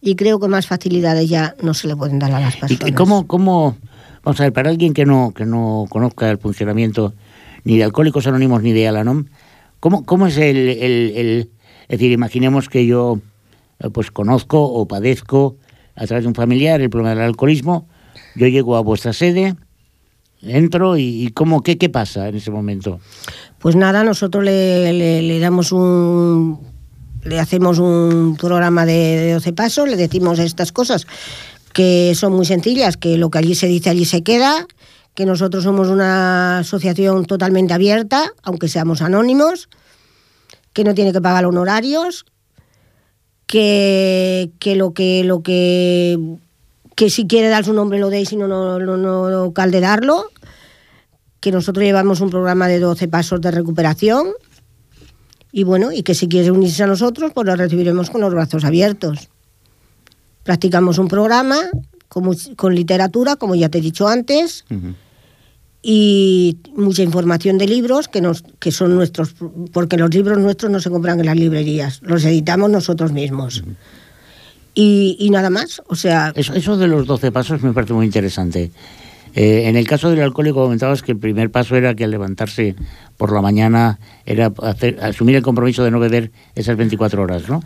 y creo que más facilidades ya no se le pueden dar a las personas. ¿Y cómo, cómo vamos a ver, para alguien que no, que no conozca el funcionamiento ni de Alcohólicos Anónimos ni de Alanom. ¿Cómo, cómo es el, el, Es decir, imaginemos que yo eh, pues conozco o padezco a través de un familiar el problema del alcoholismo, yo llego a vuestra sede, entro y, ¿cómo, qué, qué pasa en ese momento? Pues nada, nosotros le, le, damos un... le hacemos un programa de, de 12 pasos, le decimos estas cosas que son muy sencillas, que lo que allí se dice allí se queda, que nosotros somos una asociación totalmente abierta, aunque seamos anónimos, que no tiene que pagar honorarios, que, que lo que lo que que si quiere dar su nombre lo dé y si no, no, no, no que nosotros llevamos un programa de 12 pasos de recuperación. Y bueno, y que si quiere unirse a nosotros, pues lo recibiremos con los brazos abiertos. Practicamos un programa con, con literatura, como ya te he dicho antes, y mucha información de libros que, nos, que son nuestros, porque los libros nuestros no se compran en las librerías, los editamos nosotros mismos. y, nada más, o sea... Eso, eso, de los 12 pasos me parece muy interesante. Eh, en el caso del alcohólico comentabas que el primer paso era que al levantarse por la mañana era hacer, asumir el compromiso de no beber esas 24 horas, ¿no?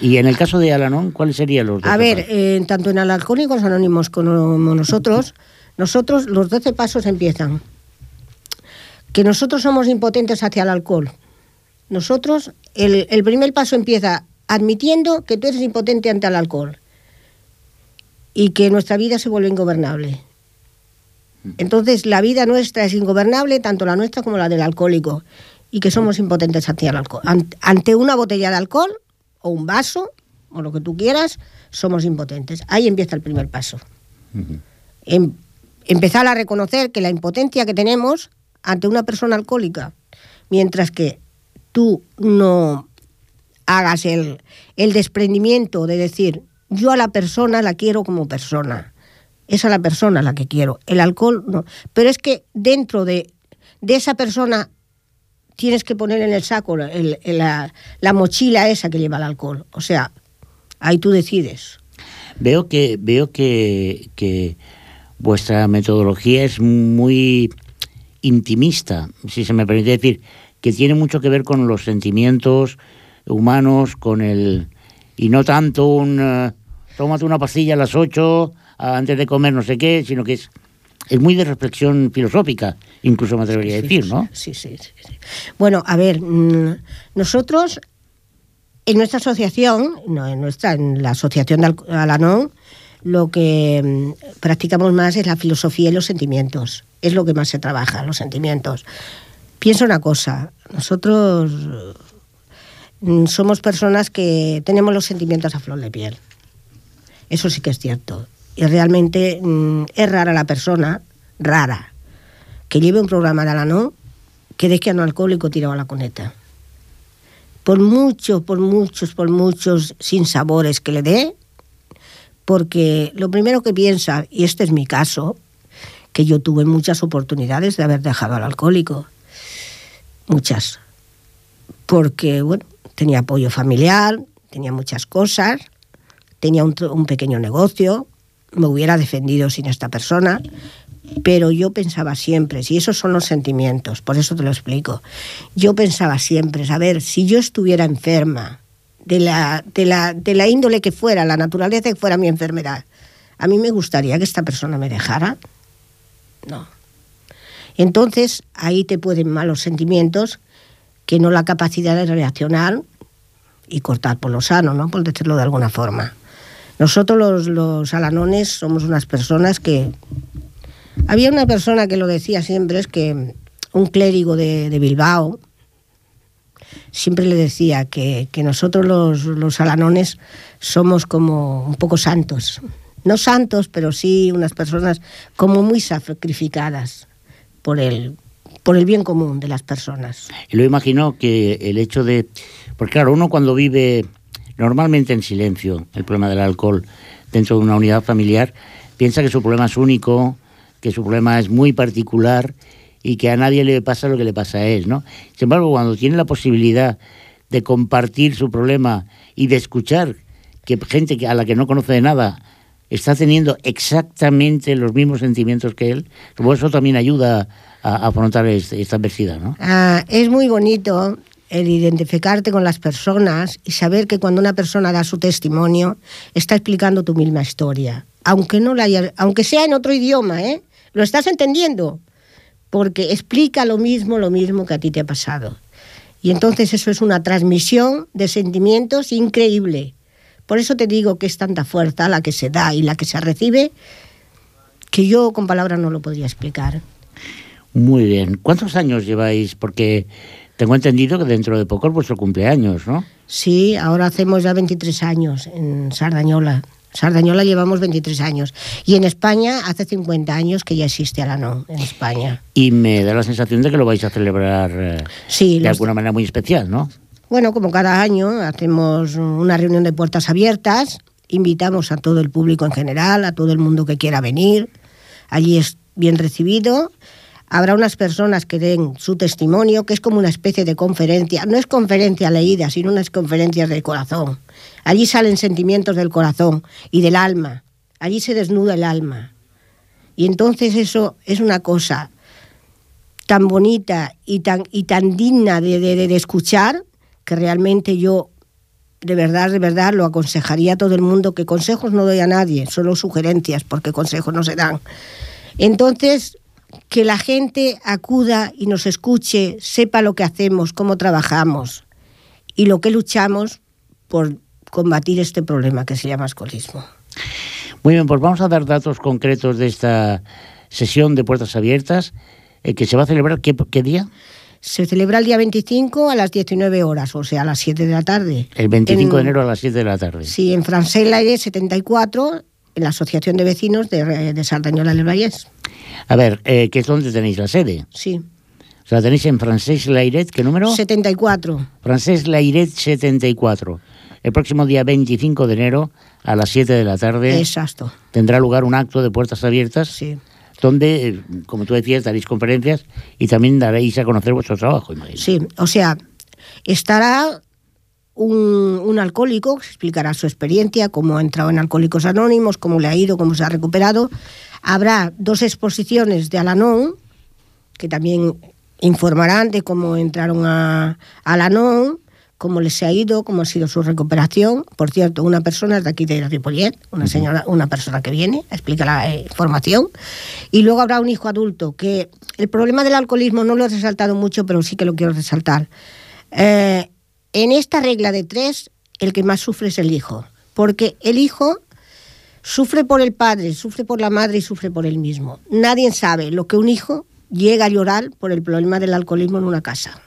Y en el caso de Alanón, ¿cuáles serían los 12 A ver, eh, tanto en Alcohólicos Anónimos como nosotros... Nosotros, los 12 pasos empiezan. Que nosotros somos impotentes hacia el alcohol. Nosotros, el, primer paso empieza admitiendo que tú eres impotente ante el alcohol y que nuestra vida se vuelve ingobernable. Entonces, la vida nuestra es ingobernable, tanto la nuestra como la del alcohólico, y que somos impotentes hacia el alcohol. Ante una botella de alcohol o un vaso, o lo que tú quieras, somos impotentes. Ahí empieza el primer paso empezar a reconocer que la impotencia que tenemos ante una persona alcohólica, mientras que tú no hagas el, desprendimiento de decir, yo a la persona la quiero como persona, es a la persona la que quiero, el alcohol no. Pero es que dentro de, esa persona tienes que poner en el saco la, la, mochila esa que lleva el alcohol. O sea, ahí tú decides. Veo que, veo que, que vuestra metodología es muy intimista, si se me permite decir, que tiene mucho que ver con los sentimientos humanos, con el... y no tanto un... Uh, tómate una pastilla a las 8 antes de comer no sé qué, sino que es, es muy de reflexión filosófica, incluso me atrevería a decir, ¿no? Sí, sí, sí, Bueno, a ver, mm, nosotros en nuestra asociación, no en nuestra, en la asociación de Alanón, lo que mm, practicamos más es la filosofía y los sentimientos. Es lo que más se trabaja, los sentimientos. Pienso una cosa, nosotros mm, somos personas que tenemos los sentimientos a flor de piel. Eso sí que es cierto. Y realmente mm, es rara la persona, rara, que lleve un programa de no que deje a un alcohólico tirado a la coneta. Por muchos, por muchos, por muchos sinsabores que le dé, porque lo primero que piensa, y este es mi caso, que yo tuve muchas oportunidades de haber dejado al alcohólico, muchas, porque bueno, tenía apoyo familiar, tenía muchas cosas, tenía un, pequeño negocio, me hubiera defendido sin esta persona, pero yo pensaba siempre, si esos son los sentimientos, por eso te lo explico, yo pensaba siempre, a ver, si yo estuviera enferma, de la, de, la, de la índole que fuera, la naturaleza que fuera mi enfermedad, ¿a mí me gustaría que esta persona me dejara? No. Entonces, ahí te pueden malos sentimientos que no la capacidad de reaccionar y cortar por lo sano, ¿no? Por decirlo de alguna forma. Nosotros los, los alanones somos unas personas que... Había una persona que lo decía siempre, es que un clérigo de, de Bilbao, siempre le decía que, nosotros los, los, alanones somos como un poco santos. No santos, pero sí unas personas como muy sacrificadas por el, por el bien común de las personas. Y lo imagino que el hecho de... Porque claro, uno cuando vive normalmente en silencio el problema del alcohol dentro de una unidad familiar, piensa que su problema es único, que su problema es muy particular y que a nadie le pasa lo que le pasa a él, ¿no? Sin embargo, cuando tiene la posibilidad de compartir su problema y de escuchar que gente a la que no conoce de nada está teniendo exactamente los mismos sentimientos que él, pues eso también ayuda a, afrontar este, esta adversidad, ¿no? Ah, es muy bonito el identificarte con las personas y saber que cuando una persona da su testimonio está explicando tu misma historia, aunque no la aunque sea en otro idioma, ¿eh? Lo estás entendiendo, porque explica lo mismo, lo mismo que a ti te ha pasado. Y entonces eso es una transmisión de sentimientos increíble. Por eso te digo que es tanta fuerza la que se da y la que se recibe que yo con palabras no lo podría explicar. Muy bien. ¿Cuántos años lleváis? Porque tengo entendido que dentro de poco es vuestro cumpleaños, ¿no? Sí, ahora hacemos ya 23 años en Sardañola. Sardañola llevamos 23 años. Y en España hace 50 años que ya existe Alanón en España. Y me da la sensación de que lo vais a celebrar eh, sí, de los... alguna manera muy especial, ¿no? Bueno, como cada año hacemos una reunión de puertas abiertas, invitamos a todo el público en general, a todo el mundo que quiera venir. Allí es bien recibido. Habrá unas personas que den su testimonio, que es como una especie de conferencia. No es conferencia leída, sino unas conferencias del corazón. Allí salen sentimientos del corazón y del alma. Allí se desnuda el alma. Y entonces eso es una cosa tan bonita y tan, y tan digna de, de, de escuchar que realmente yo de verdad, de verdad, lo aconsejaría a todo el mundo, que consejos no doy a nadie, solo sugerencias, porque consejos no se dan. Entonces, que la gente acuda y nos escuche, sepa lo que hacemos, cómo trabajamos y lo que luchamos por combatir este problema que se llama alcoholismo. Muy bien, pues vamos a dar datos concretos de esta sesión de puertas abiertas eh, que se va a celebrar, ¿qué, qué día? Se celebra el día 25 a las 19 horas, o sea, a las 7 de la tarde. El 25 en, de enero a las 7 de la tarde. Sí, en Francés Laire 74, en la Asociación de Vecinos de, de Sardañola del Vallés. A ver, eh, ¿qué es donde tenéis la sede? Sí. O sea, tenéis en Francés Lairet, ¿qué número? 74. Francés Lairet 74. El próximo día 25 de enero a las 7 de la tarde Exacto. tendrá lugar un acto de puertas abiertas sí. donde, como tú decías, daréis conferencias y también daréis a conocer vuestro trabajo. Imagino. Sí, o sea, estará un, un, alcohólico que explicará su experiencia, cómo ha entrado en Alcohólicos Anónimos, cómo le ha ido, cómo se ha recuperado. Habrá dos exposiciones de Alanón, que también informarán de cómo entraron a, a Alanón, cómo les ha ido, cómo ha sido su recuperación. Por cierto, una persona es de aquí de Ripollet, una señora, una persona que viene, explica la eh, información. Y luego habrá un hijo adulto, que el problema del alcoholismo no lo he resaltado mucho, pero sí que lo quiero resaltar. Eh, en esta regla de tres, el que más sufre es el hijo, porque el hijo sufre por el padre, sufre por la madre y sufre por él mismo. Nadie sabe lo que un hijo llega a llorar por el problema del alcoholismo en una casa.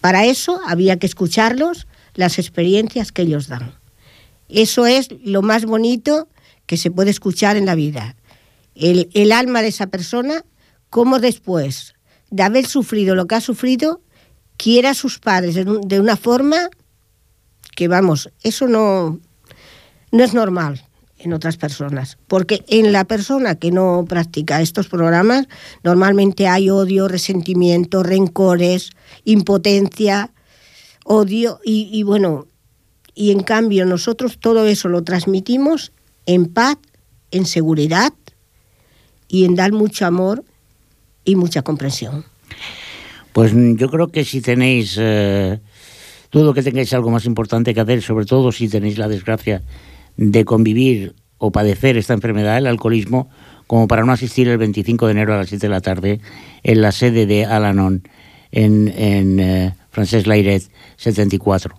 Para eso había que escucharlos, las experiencias que ellos dan. Eso es lo más bonito que se puede escuchar en la vida. El, alma de esa persona, cómo después de haber sufrido lo que ha sufrido, quiere a sus padres de una forma que, vamos, eso no, no es normal en otras personas. Porque en la persona que no practica estos programas, normalmente hay odio, resentimiento, rencores, impotencia, odio, y, bueno, y en cambio nosotros todo eso lo transmitimos en paz, en seguridad y en dar mucho amor y mucha comprensión. Pues yo creo que si tenéis eh, todo que tengáis algo más importante que hacer, sobre todo si tenéis la desgracia de convivir o padecer esta enfermedad, el alcoholismo, como para no asistir el 25 de enero a las 7 de la tarde en la sede de Alanon, en, en eh, Francesc Lairet 74.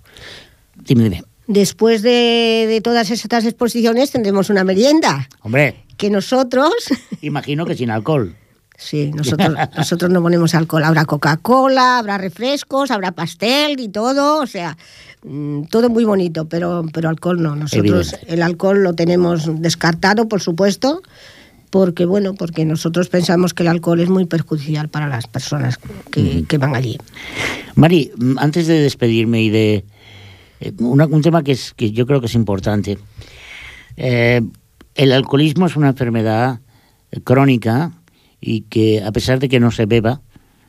Dime, dime. Después de, de todas estas exposiciones tendremos una merienda. Hombre, Que nosotros, (laughs) imagino que sin alcohol. sí, nosotros, nosotros no ponemos alcohol. Habrá Coca-Cola, habrá refrescos, habrá pastel y todo. O sea, mm, todo muy bonito, pero, pero alcohol no. Nosotros Evidente. el alcohol lo tenemos descartado, por supuesto, porque bueno, porque nosotros pensamos que el alcohol es muy perjudicial para las personas que, que van allí. Mari, mm, antes de despedirme y de eh, una- un tema que, es, que yo creo que es importante. Eh, el alcoholismo es una enfermedad eh, crónica y que a pesar de que no se beba,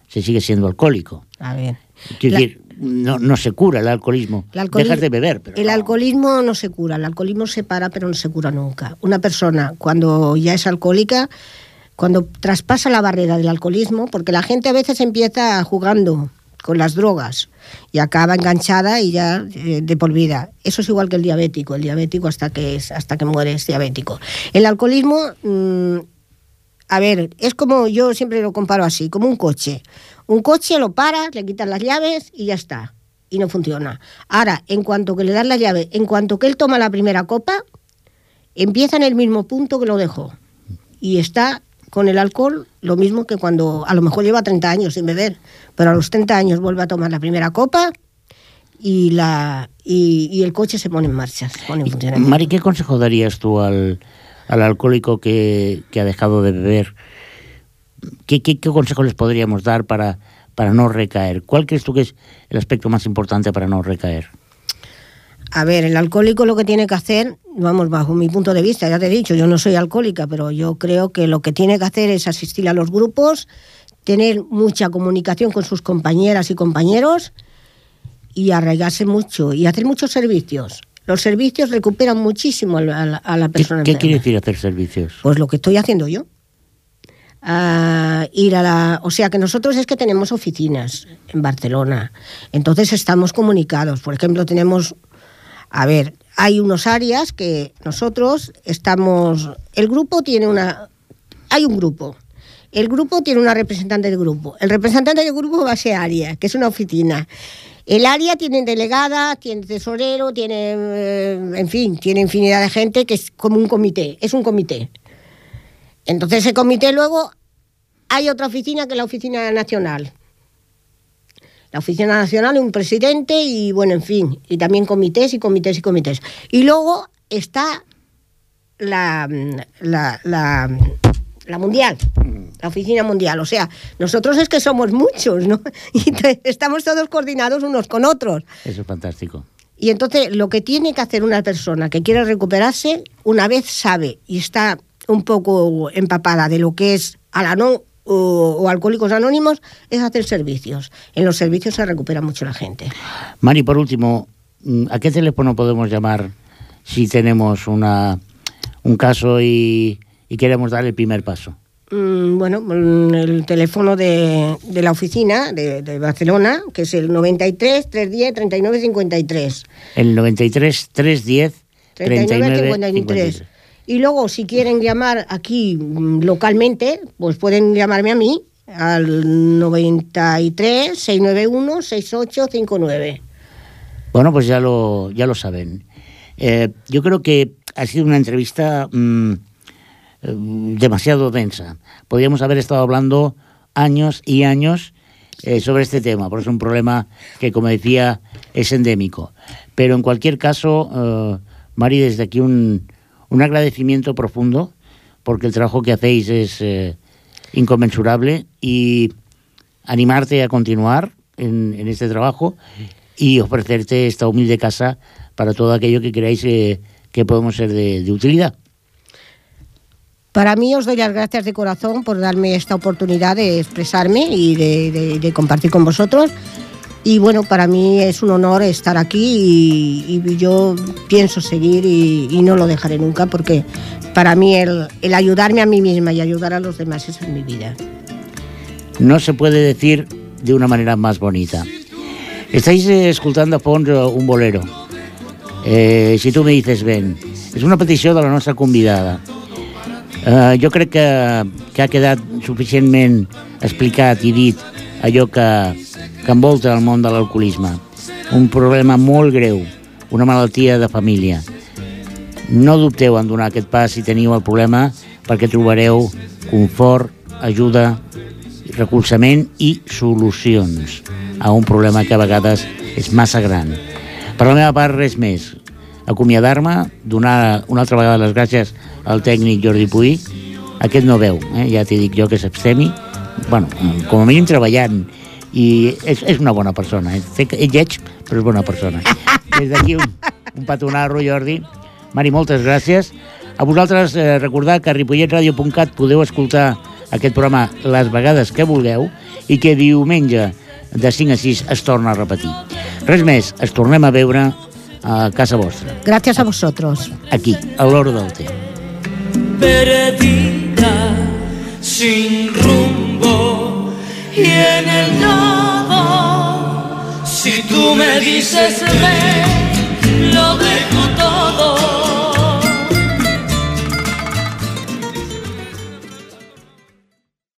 se sigue siendo alcohólico. A ver. Quiero La- decir, no, no se cura el alcoholismo. El alcoholi- Dejas de beber. Pero el no. alcoholismo no se cura, el alcoholismo se para pero no se cura nunca. Una persona cuando ya es alcohólica, cuando traspasa la barrera del alcoholismo, porque la gente a veces empieza jugando con las drogas y acaba enganchada y ya eh, de por vida. Eso es igual que el diabético, el diabético hasta que es hasta que muere es diabético. El alcoholismo mm, a ver, es como yo siempre lo comparo así, como un coche. Un coche lo paras, le quitas las llaves y ya está. Y no funciona. Ahora, en cuanto que le das la llave, en cuanto que él toma la primera copa, empieza en el mismo punto que lo dejó. Y está con el alcohol lo mismo que cuando a lo mejor lleva 30 años sin beber, pero a los 30 años vuelve a tomar la primera copa y, la, y, y el coche se pone en marcha, se pone en funcionamiento. Mari, ¿qué consejo darías tú al, al alcohólico que, ha dejado de beber? ¿Qué, qué, qué consejo les podríamos dar para, para no recaer? ¿Cuál crees tú que es el aspecto más importante para no recaer? A ver, el alcohólico lo que tiene que hacer, vamos, bajo mi punto de vista, ya te he dicho, yo no soy alcohólica, pero yo creo que lo que tiene que hacer es asistir a los grupos, tener mucha comunicación con sus compañeras y compañeros y arraigarse mucho y hacer muchos servicios. Los servicios recuperan muchísimo a la, a la ¿Qué, persona. qué quiere decir hacer servicios? Pues lo que estoy haciendo yo. Ah, ir a la, o sea que nosotros es que tenemos oficinas en Barcelona, entonces estamos comunicados. Por ejemplo, tenemos, a ver, hay unos áreas que nosotros estamos, el grupo tiene una, hay un grupo. El grupo tiene una representante del grupo. El representante del grupo va a ser área, que es una oficina. El área tiene delegada, tiene tesorero, tiene, eh, en fin, tiene infinidad de gente que es como un comité, es un comité. Entonces ese comité luego hay otra oficina que es la oficina nacional. La oficina nacional, un presidente y bueno, en fin, y también comités y comités y comités. Y luego está la, la, la mundial, la oficina mundial. O sea, nosotros es que somos muchos, ¿no? (laughs) Y te- estamos todos coordinados unos con otros. Eso es fantástico. Y entonces lo que tiene que hacer una persona que quiere recuperarse, una vez sabe y está un poco empapada de lo que es Alanón o, o Alcohólicos Anónimos, es hacer servicios. En los servicios se recupera mucho la gente. Mari, por último, ¿a qué teléfono podemos llamar si tenemos una, un caso y, y queremos dar el primer paso? Mm, Bueno, mm, el teléfono de, de la oficina de, de Barcelona, que es el 93 310 39 53. El 93 310 39 39 53. 53. Y luego, si quieren llamar aquí mm, localmente, pues pueden llamarme a mí al 93 691 6859. Bueno, pues ya lo, ya lo saben. Eh, yo creo que ha sido una entrevista mm, eh, demasiado densa. Podríamos haber estado hablando años y años eh, sobre este tema, porque es un problema que, como decía, es endémico. Pero en cualquier caso, eh, Mari, desde aquí un, un agradecimiento profundo, porque el trabajo que hacéis es eh, inconmensurable y animarte a continuar en, este trabajo y ofrecerte esta humilde casa para todo aquello que creáis eh, que podemos ser de utilidad. Para mí os doy las gracias de corazón por darme esta oportunidad de expresarme y de, compartir con vosotros. Y bueno, para mí es un honor estar aquí y, yo pienso seguir y, no lo dejaré nunca porque para mí el, ayudarme a mí misma y ayudar a los demás es mi vida. No se puede decir de una manera más bonita. Estáis eh, escoltant de fons eh, un bolero. Eh, si tu me dices ben. És una petició de la nostra convidada. Eh, jo crec que, que ha quedat suficientment explicat i dit allò que, que envolta el món de l'alcoholisme. Un problema molt greu, una malaltia de família. No dubteu en donar aquest pas si teniu el problema perquè trobareu confort, ajuda, recolzament i solucions a un problema que a vegades és massa gran. Per la meva part, res més. Acomiadar-me, donar una altra vegada les gràcies al tècnic Jordi Puig. Aquest no veu, eh? ja t'hi dic jo que s'abstemi. bueno, com a mínim treballant i és, és una bona persona. Eh? Que és lleig, però és bona persona. Des d'aquí un, un petonarro, Jordi. Mari, moltes gràcies. A vosaltres eh, recordar que a ripolletradio.cat podeu escoltar aquest programa les vegades que vulgueu i que diumenge de 5 a 6 es torna a repetir. Res més, es tornem a veure a casa vostra. Gràcies a vosaltres. Aquí, a l'hora del té. Perdida, sin rumbo y en el nodo, si tú me dices ve, lo dejo todo.